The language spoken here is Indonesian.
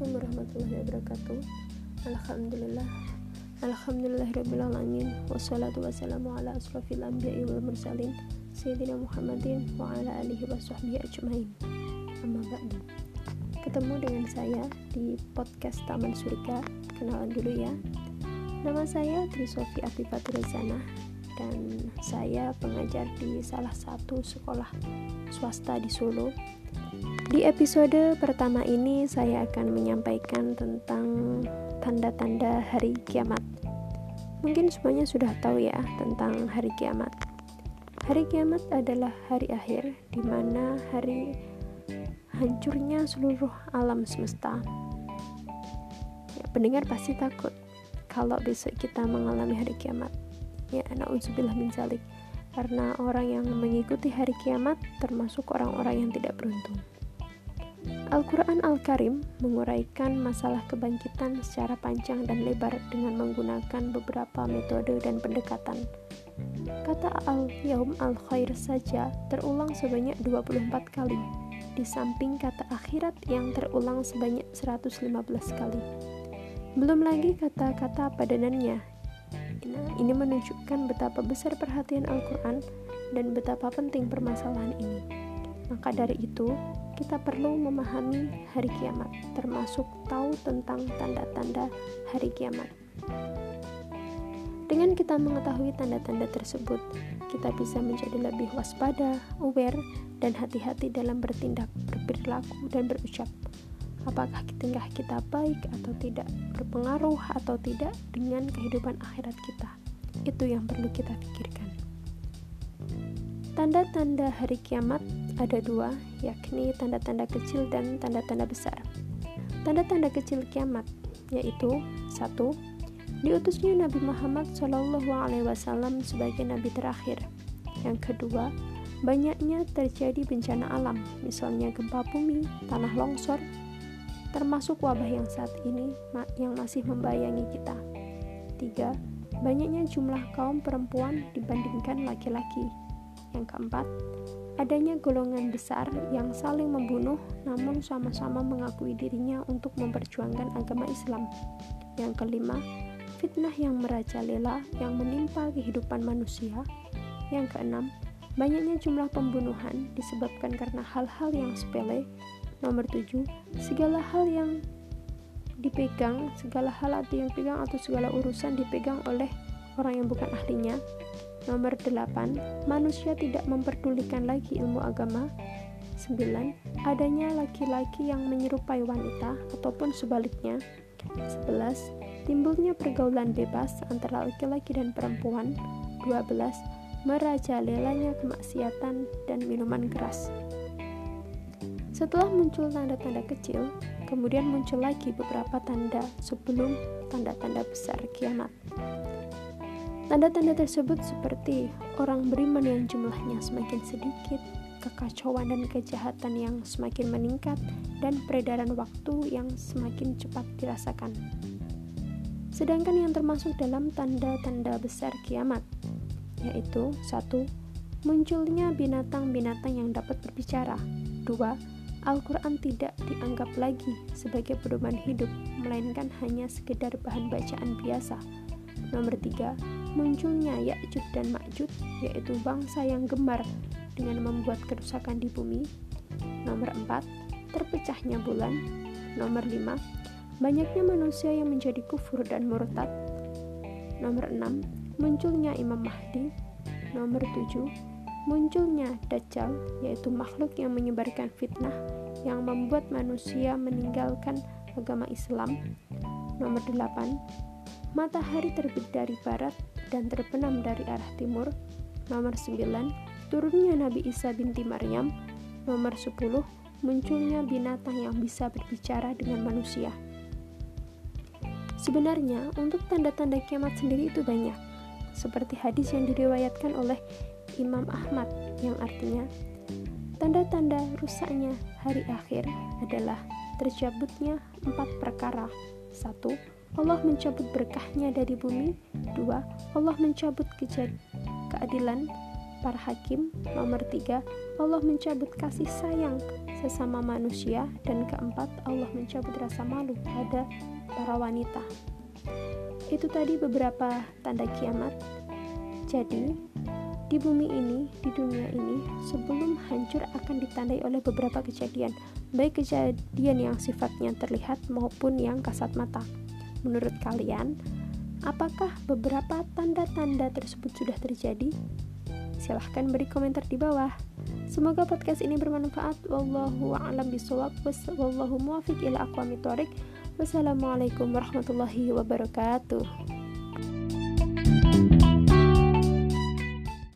Assalamualaikum warahmatullahi wabarakatuh. Alhamdulillah. Alhamdulillahirrabbilalamin Wassalatu wassalamu ala asrafil anbiya'i wal mursalin Sayyidina Muhammadin wa ala alihi wa sahbihi ajmain. Amma ba'du. Ketemu dengan saya di podcast Taman Surga. Kenalan dulu ya. Nama saya Trisofi Afifatul Dan saya pengajar di salah satu sekolah swasta di Solo di episode pertama ini saya akan menyampaikan tentang tanda-tanda hari kiamat. Mungkin semuanya sudah tahu ya tentang hari kiamat. Hari kiamat adalah hari akhir di mana hari hancurnya seluruh alam semesta. Ya, pendengar pasti takut kalau besok kita mengalami hari kiamat. Ya, nauzubillah min zalik. Karena orang yang mengikuti hari kiamat termasuk orang-orang yang tidak beruntung. Al-Quran Al-Karim menguraikan masalah kebangkitan secara panjang dan lebar dengan menggunakan beberapa metode dan pendekatan. Kata al-yaum al-khair saja terulang sebanyak 24 kali, di samping kata akhirat yang terulang sebanyak 115 kali. Belum lagi kata-kata padanannya. Nah, ini menunjukkan betapa besar perhatian Al-Quran dan betapa penting permasalahan ini. Maka dari itu, kita perlu memahami hari kiamat, termasuk tahu tentang tanda-tanda hari kiamat. Dengan kita mengetahui tanda-tanda tersebut, kita bisa menjadi lebih waspada, aware, dan hati-hati dalam bertindak, berperilaku, dan berucap. Apakah tingkah kita baik atau tidak, berpengaruh atau tidak dengan kehidupan akhirat kita. Itu yang perlu kita pikirkan. Tanda-tanda hari kiamat ada dua, yakni tanda-tanda kecil dan tanda-tanda besar. Tanda-tanda kecil kiamat yaitu satu, diutusnya Nabi Muhammad Wasallam sebagai nabi terakhir. Yang kedua, banyaknya terjadi bencana alam, misalnya gempa bumi, tanah longsor, termasuk wabah yang saat ini yang masih membayangi kita. Tiga, banyaknya jumlah kaum perempuan dibandingkan laki-laki. Yang keempat, adanya golongan besar yang saling membunuh namun sama-sama mengakui dirinya untuk memperjuangkan agama Islam. Yang kelima, fitnah yang merajalela yang menimpa kehidupan manusia. Yang keenam, banyaknya jumlah pembunuhan disebabkan karena hal-hal yang sepele. Nomor tujuh, segala hal yang dipegang, segala hal yang pegang atau segala urusan dipegang oleh orang yang bukan ahlinya. Nomor 8. Manusia tidak memperdulikan lagi ilmu agama. 9. Adanya laki-laki yang menyerupai wanita ataupun sebaliknya. 11. Timbulnya pergaulan bebas antara laki-laki dan perempuan. 12. Merajalelanya kemaksiatan dan minuman keras. Setelah muncul tanda-tanda kecil, kemudian muncul lagi beberapa tanda sebelum tanda-tanda besar kiamat. Tanda-tanda tersebut seperti orang beriman yang jumlahnya semakin sedikit, kekacauan dan kejahatan yang semakin meningkat, dan peredaran waktu yang semakin cepat dirasakan. Sedangkan yang termasuk dalam tanda-tanda besar kiamat, yaitu satu, munculnya binatang-binatang yang dapat berbicara. Dua, Al-Quran tidak dianggap lagi sebagai pedoman hidup, melainkan hanya sekedar bahan bacaan biasa. Nomor tiga, munculnya Ya'jud dan Ma'jud, yaitu bangsa yang gemar dengan membuat kerusakan di bumi. Nomor 4, terpecahnya bulan. Nomor 5, banyaknya manusia yang menjadi kufur dan murtad. Nomor 6, munculnya Imam Mahdi. Nomor 7, munculnya Dajjal, yaitu makhluk yang menyebarkan fitnah yang membuat manusia meninggalkan agama Islam. Nomor 8, matahari terbit dari barat dan terbenam dari arah timur. Nomor 9, turunnya Nabi Isa binti Maryam. Nomor 10, munculnya binatang yang bisa berbicara dengan manusia. Sebenarnya, untuk tanda-tanda kiamat sendiri itu banyak. Seperti hadis yang diriwayatkan oleh Imam Ahmad yang artinya tanda-tanda rusaknya hari akhir adalah tercabutnya empat perkara. Satu, Allah mencabut berkahnya dari bumi. Dua, Allah mencabut keadilan. para hakim. Nomor tiga, Allah mencabut kasih sayang sesama manusia. Dan keempat, Allah mencabut rasa malu pada para wanita. Itu tadi beberapa tanda kiamat. Jadi, di bumi ini, di dunia ini, sebelum hancur akan ditandai oleh beberapa kejadian, baik kejadian yang sifatnya terlihat maupun yang kasat mata. Menurut kalian, apakah beberapa tanda-tanda tersebut sudah terjadi? Silahkan beri komentar di bawah. Semoga podcast ini bermanfaat. Wallahu a'lam bishawab. Wallahu muwaffiq ila aqwamit. Wassalamualaikum warahmatullahi wabarakatuh.